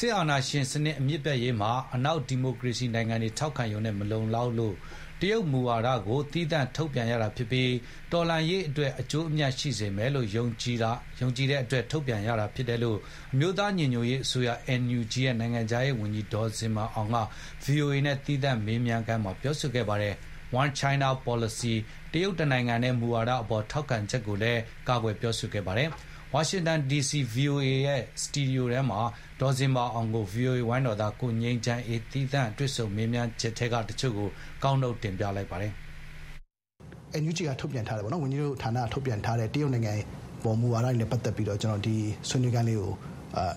စစ်အာဏာရှင်စနစ် အမြစ်ပြတ်ရေးမှာ အနောက်ဒီမိုကရေစီနိုင်ငံတွေ ထောက်ခံရုံနဲ့ မလုံလောက်လို့ တရုတ်မူဝါဒကို သီးသန့်ထုတ်ပြန်ရတာဖြစ်ပြီး တော်လှန်ရေးအတွက် အကျိုးအမြတ်ရှိစေမယ်လို့ ယုံကြည်တဲ့အတွက် ထုတ်ပြန်ရတာဖြစ်တယ်လို့ အမျိုးသားညီညွတ်ရေးအစိုးရ NUG ရဲ့ နိုင်ငံခြားရေးဝန်ကြီး ဒေါ်ဇင်မာအောင်က VOA နဲ့ သီးသန့်မေးမြန်းခန်းမှာ ပြောဆိုခဲ့ပါတယ်။ One China Policy တရုတ်တနိုင်ငံတည်း မူဝါဒအပေါ် ထောက်ခံချက်ကိုလည်း ကာကွယ်ပြောဆိုခဲ့ပါတယ်။ ဝါရှင်တန်ဒီစီ VOA စတူဒီယိုထဲမှာ ဒေါ်ဇင်မာအောင်ကို VOA ဝိုင်းတော်သား ကိုငြိမ်းချမ်းအေးကသီးသန့်တွေ့ဆုံမေးမြန်းချက်ထဲကတချို့ကို ကောက်နုတ်တင်ပြလိုက်ပါတယ်။ NUG ကထုတ်ပြန်ထားတယ်ပေါ့နော်ဝန်ကြီးတို့ဌာနကထုတ်ပြန်ထားတဲ့တရုတ်နိုင်ငံပေါ်မူဝါဒတွေနဲ့ပတ်သက်ပြီးတော့ကျွန်တော်ဒီဆွေးနွေးခန်းလေးကို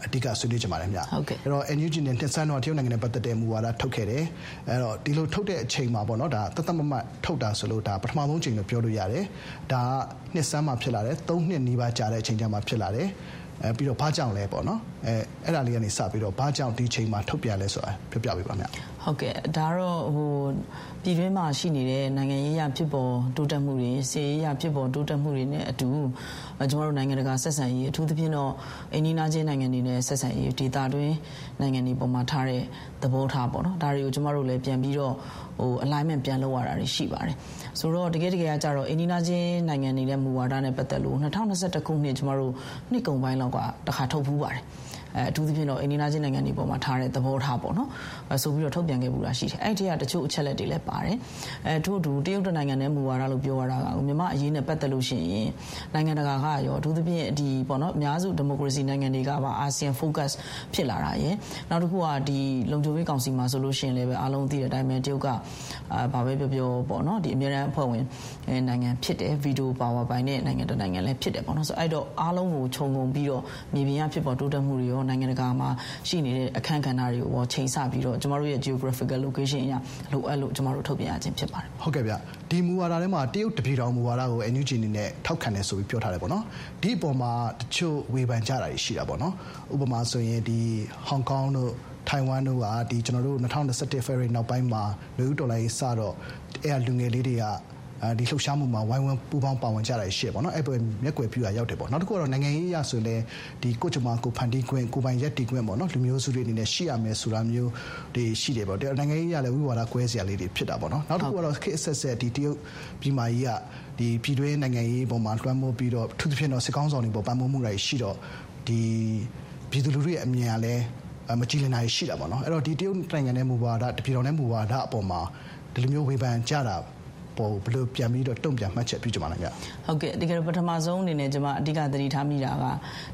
အဓိကဆွေးနွေးချင်ပါတယ်ခင်ဗျဟုတ်ကဲ့အဲ့တော့ NUG နဲ့နှစ်ဆန်းတော့တရုတ်နိုင်ငံနဲ့ပတ်သက်တဲ့မူဝါဒထုတ်ခဲ့တယ်အဲ့တော့ဒီလိုထုတ်တဲ့အချိန်မှာပေါ့နော်ဒါတသက်မမတ်ထုတ်တာဆိုလို့ဒါပထမဆုံးချိန်လို့ပြောလို့ရတယ်ဒါကနှစ်ဆန်းမှဖြစ်လာတယ်၃နှစ်နီးပါးကြာတဲ့အချိန်ကျမှဖြစ်လာတယ်အဲပြီးတော့ဘာကြောင့်လဲပေါ့နော် အဲအဲ့ဒါလေးကနေစပြီးတော့ဘာကြောင့်ဒီချိန်မှာထုတ်ပြန်လဲဆိုတာပြောပြပေးပါမယ်ဟုတ်ကဲ့ဒါတော့ဟိုပြည်တွင်းမှာရှိနေတဲ့နိုင်ငံရေးရဖြစ်ပေါ်တိုးတက်မှုတွေစီရေးရဖြစ်ပေါ်တိုးတက်မှုတွေနဲ့အတူကျွန်တော်တို့နိုင်ငံတကာဆက်ဆံရေးအထူးသဖြင့်တော့အိန္ဒိယချင်းနိုင်ငံတွေနဲ့ဆက်ဆံရေးဒေသတွင်းနိုင်ငံတွေပေါ်မှာထားတဲ့သဘောထားပေါ့နော်ဒါတွေကိုကျွန်တော်တို့လည်းပြန်ပြီးတော့ဟို alignment ပြန်လုပ်ရတာတွေရှိပါတယ်ဆိုတော့တကယ်တကယ်ကကြတော့အိန္ဒိယချင်းနိုင်ငံတွေနဲ့မူဝါဒနဲ့ပတ်သက်လို့2021ခုနှစ်ကျွန်တော်တို့နှစ်ကုန်ပိုင်းလောက်ကတခါထုတ်ဖူးပါတယ် အဲအထူးသဖြင့်တော့အိန္ဒိယချင်းနိုင်ငံတွေပေါ်မှာထားတဲ့သဘောထားပေါ့နော်ဆိုပြီးတော့ထုတ်ပြန်ခဲ့မှုတာရှိတယ်အဲ့ဒီကတချို့အချက်လက်တွေလည်းပါတယ်အဲထို့အတူတရုတ်နိုင်ငံနဲ့မူဝါဒလို့ပြောရတာကမြန်မာအရေးနဲ့ပတ်သက်လို့ရှိရင်နိုင်ငံတကာကရောအထူးသဖြင့်ဒီပေါ့နော်အများစုဒီမိုကရေစီနိုင်ငံတွေကပါအာဆီယံ focus ဖြစ်လာတာရယ်နောက်တစ်ခုကဒီလုံခြုံရေးကောင်စီမှာဆိုလို့ရှိရင်လည်းပဲအားလုံးသိတဲ့အတိုင်းပဲတရုတ်ကအာဘာပဲပြောပြောပေါ့နော်ဒီအများရန်အဖွဲ့ဝင်နိုင်ငံဖြစ်တယ်ဗီဒီယိုပါဝါပိုင်းနဲ့နိုင်ငံတနိုင်ငံလည်းဖြစ်တယ်ပေါ့နော်ဆိုအဲ့တော့အားလုံးကိုခြုံငုံပြီးတော့မြေပြင်ရဖြစ်ပေါ်တိုးတက်မှုတွေရောနိုင်ငံတကာမှာရှိနေတဲ့အခန်းကဏ္ဍတွေကိုချိန်ဆပြီးတော့ကျမတို့ရဲ့ geographical location အရလိုအပ်လို့ကျမတို့ထုတ်ပြန်ရခြင်းဖြစ်ပါတယ်ဟုတ်ကဲ့ဗျဒီမူဝါဒထဲမှာတရုတ်တပြည်တော်မူဝါဒကို NUG အနေနဲ့ထောက်ခံတယ်ဆိုပြီးပြောထားတယ်ပေါ့နော်ဒီအပေါ်မှာတချို့ဝေဖန်ကြတာရှိတာပေါ့နော်ဥပမာဆိုရင်ဒီဟောင်ကောင်တို့ထိုင်ဝမ်တို့ကဒီကျွန်တော်တို့2021 February နောက်ပိုင်းမှာလူဦးဒေါ်လာရေးစတော့အဲ့လူငယ်လေးတွေကအဲ ဒီလှုပ်ရှားမှုမှာဝိုင်းဝန်းပူးပေါင်းပါဝင်ကြတာရှိတယ်ပေါ့နော်အဲ့ပေါ်မျက်ကွယ်ပြူတာရောက်တယ်ပေါ့နောက်တစ်ခုကတော့နိုင်ငံရေးအရဆိုရင်ဒီကိုချမကိုဖန်တီးခွင့်ကိုပိုင်ရက်တီခွင့်ပေါ့နော်လူမျိုးစုတွေအနေနဲ့ရှိရမယ်ဆိုတာမျိုးတွေရှိတယ်ပေါ့တဲ့နိုင်ငံရေးအရလည်းဝိဝါဒကွဲစရာလေးတွေဖြစ်တာပေါ့နော်နောက်တစ်ခုကတော့ခေတ်အဆက်ဆက်ဒီတရုတ်ပြည်မာကြီးကဒီပြည်တွင်းနိုင်ငံရေးပုံမှာလွှမ်းမိုးပြီးတော့ထူးသဖြင့်တော့စစ်ကောင်းဆောင်တွေပေါ်ပံ့ပိုးမှုတွေရှိတော့ဒီပြည်သူလူထုရဲ့အမြင်ကလည်းမကြည်လင်တာရှိတာပေါ့နော်အဲ့တော့ဒီတရုတ်နိုင်ငံရဲ့မူဝါဒတပြည်တော်ရဲ့မူဝါဒအပေါ်မှာဒီလိုမျိုးဝေဖန်ကြတာ ပေါ်ဘယ်လိုပြန်ပြီးတော့တုံ့ပြန်မှတ်ချက်ပြုကြမှာလဲဗျဟုတ်ကဲ့တကယ်ပထမဆုံးအနေနဲ့ကျွန်မအဓိကသတိထားမိတာက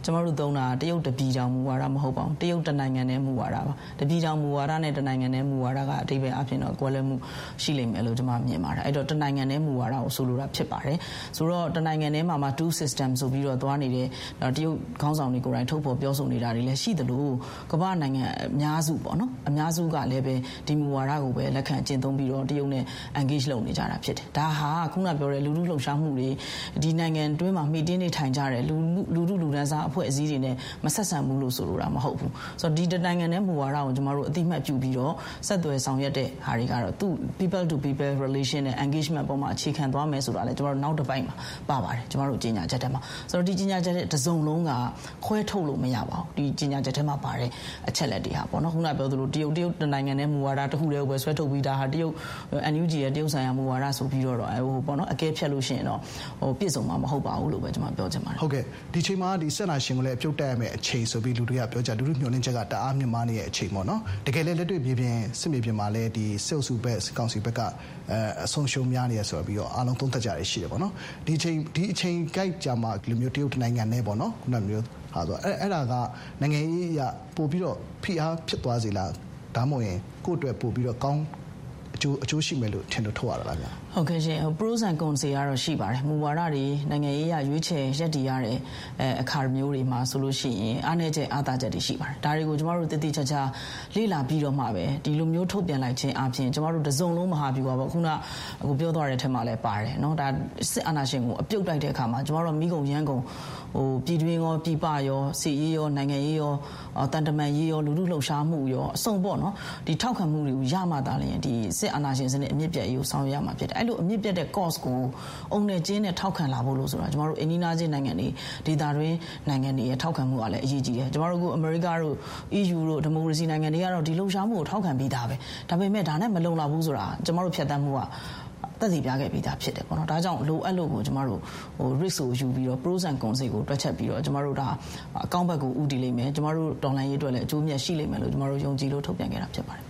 ကျွန်တော်တို့သုံးတာတရုတ်တပြည်တောင်မူဝါဒမဟုတ်ပါဘူးတရုတ်တနိုင်ငံနဲ့မူဝါဒပါတပြည်တောင်မူဝါဒနဲ့တနိုင်ငံနဲ့မူဝါဒကအတိပ္ပယ်အဖြစ်တော့ကွဲလွဲမှုရှိလိမ့်မယ်လို့ကျွန်မမြင်ပါတယ်အဲ့တော့တနိုင်ငံနဲ့မူဝါဒကိုဆိုလိုတာဖြစ်ပါတယ်ဆိုတော့တနိုင်ငံနဲ့မှာမှ two system ဆိုပြီးတော့သွားနေတဲ့တရုတ်ခေါင်းဆောင်တွေကိုယ်တိုင်ထုတ်ဖော်ပြောဆိုနေတာတွေလည်းရှိသလိုကမ္ဘာနိုင်ငံအများစုပေါ့နော်အများစုကလည်းပဲဒီမူဝါဒကိုပဲလက်ခံကျင့်သုံးပြီးတော့တရုတ်နဲ့ engage လုပ်နေကြတာဖြစ်တယ်ဒါဟာခုနပြောတဲ့လူလူလှုပ်ရှားမှုတွေဒီနိုင်ငံတွင်းမှာမိတင်းနေထိုင်ကြတဲ့လူလူလူလူဒန်းစားအဖွဲ့အစည်းတွေနဲ့မဆက်ဆံဘူးလို့ဆိုလိုတာမဟုတ်ဘူးဆိုတော့ဒီတနိုင်ငံနဲ့မူဝါဒကိုကျမတို့အတိမတ်ပြုပြီးတော့ဆက်သွယ်ဆောင်ရွက်တဲ့ဟာတွေကတော့သူ people to people relation နဲ့ engagement ပေါ်မှာအခြေခံသွားမယ်ဆိုတာလည်းကျမတို့နောက်တစ်ပိုင်းမှာပါပါတယ်ကျမတို့ကြီးညာချက်ထဲမှာဆိုတော့ဒီကြီးညာချက်တဲ့တစုံလုံးကခွဲထုတ်လို့မရပါဘူးဒီကြီးညာချက်ထဲမှာပါတဲ့အချက်လက်တွေဟာပေါ့နော်ခုနပြောသလိုတရုတ်တရုတ်တနိုင်ငံနဲ့မူဝါဒတစ်ခုတည်းကိုပဲဆွဲထုတ်ပြီးတာဟာတရုတ် NUG ရဲ့တရုတ်ဆိုင်ရာမူဝါဒဆိုပြီးတော့ဟိုပေါ့နော်အကဲဖြတ်လို့ရှိရင်တော့ဟိုပြည့်စုံမှာမဟုတ်ပါဘူးလို့ပဲကျွန်မပြောချင်ပါတယ်ဟုတ်ကဲ့ဒီချိန်မှာဒီဆက်နာရှင်ကိုလည်းအပြုတ်တက်ရမယ့်အချိန်ဆိုပြီးလူတွေကပြောကြလူလူမျှော်လင့်ချက်ကတအားမြင့်မားနေတဲ့အချိန်ပေါ့နော်တကယ်လည်းလက်တွေ့မြေပြင်စစ်မြေပြင်မှာလည်းဒီစစ်အုပ်စုဘက်စစ်ကောင်စီဘက်ကအဲအဆုံးရှုံးများနေရဆိုပြီးတော့အားလုံးသုံးသက်ကြရရှိတယ်ပေါ့နော်ဒီအချိန်ဒီအချိန်ကြိုက်ကြမှာလူမျိုးတရုတ်နိုင်ငံနဲ့ပေါ့နော်ခုနမျိုးဟာဆိုအဲ့အဲ့ဒါကနိုင်ငံရေးအရပို့ပြီးတော့ဖိအားဖြစ်သွားစေလားဒါမှမဟုတ်ရင်ကိုယ့်အတွက်ပို့ပြီးတော့ကောင်း အကျိုးအကျိုးရှိမယ်လို့ထင်လို့ထုတ်ရတာလားဗျာဟုတ်ကဲ့ရှင် pros and cons တွေကတော့ရှိပါတယ်မူဝါဒတွေနိုင်ငံရေးအရရွေးချယ်ရက်တည်ရတဲ့အဲအခါမျိုးတွေမှာဆိုလို့ရှိရင်အားနည်းချက်အားသာချက်တွေရှိပါတယ်ဒါတွေကိုကျမတို့တည်တည်ချာချာလေ့လာပြီးတော့မှပဲဒီလိုမျိုးထုတ်ပြန်လိုက်ခြင်းအပြင်ကျမတို့တစုံလုံးမဟာဗျူဟာပေါ့ခုနအခုပြောသွားတဲ့ထက်မှလည်းပါတယ်เนาะဒါစစ်အာဏာရှင်ကိုအပြုတ်တိုက်တဲ့အခါမှာကျမတို့မိကုံရန်ကုန်ဟ ဟိုပြည်တွင်းရောပြည်ပရောစီရေးရောနိုင်ငံရေးရောတန်တမန်ရေးရောလူလူလှုပ်ရှားမှုရောအစုံပေါ့နော်ဒီထောက်ခံမှုတွေကိုရမှသာလျှင်ဒီစစ် ်အာဏာရှင်စနစ်အမြင့်ပြတ်ရေးကိုဆောင်ရွက်ရမှာဖြစ်တယ်အဲ့လိုအမြင့်ပြတ်တဲ့ cost ကိုအုံနဲ့ကျင်းနဲ့ထောက်ခံလာဖို့လို့ဆိုတာကျမတို့အင်းနီနာချင်းနိုင်ငံတွေဒေသတွင်းနိုင်ငံတွေရဲ့ထောက်ခံမှုကလည်းအရေးကြီးတယ်ကျမတို့ကအမေရိကတို့ EU တို့ဒီမိုကရေစီနိုင်ငံတွေကတော့ဒီလှုပ်ရှားမှုကိုထောက်ခံပြီးသားပဲဒါပေမဲ့ဒါနဲ့မလုံလောက်ဘူးဆိုတာကျမတို့ဖြတ်သန်းမှုကတက်စီပြခဲ့ပြီးသားဖြစ်တယ်ပေါ့နော်ဒါကြောင့်လိုအပ်လို့ကိုကျမတို့ဟို risk ကိုယူပြီးတော့ pros and cons ကိုတွက်ချက်ပြီးတော့ကျမတို့ဒါအကောင့်ဘက်ကိုဥတည်လိမ့်မယ်ကျမတို့ဒေါ်လာရေးအတွက်လည်းအကျိုးမြတ်ရှိလိမ့်မယ်လို့ကျမတို့ယုံကြည်လို့ထုတ်ပြန်ခဲ့တာဖြစ်ပါတယ်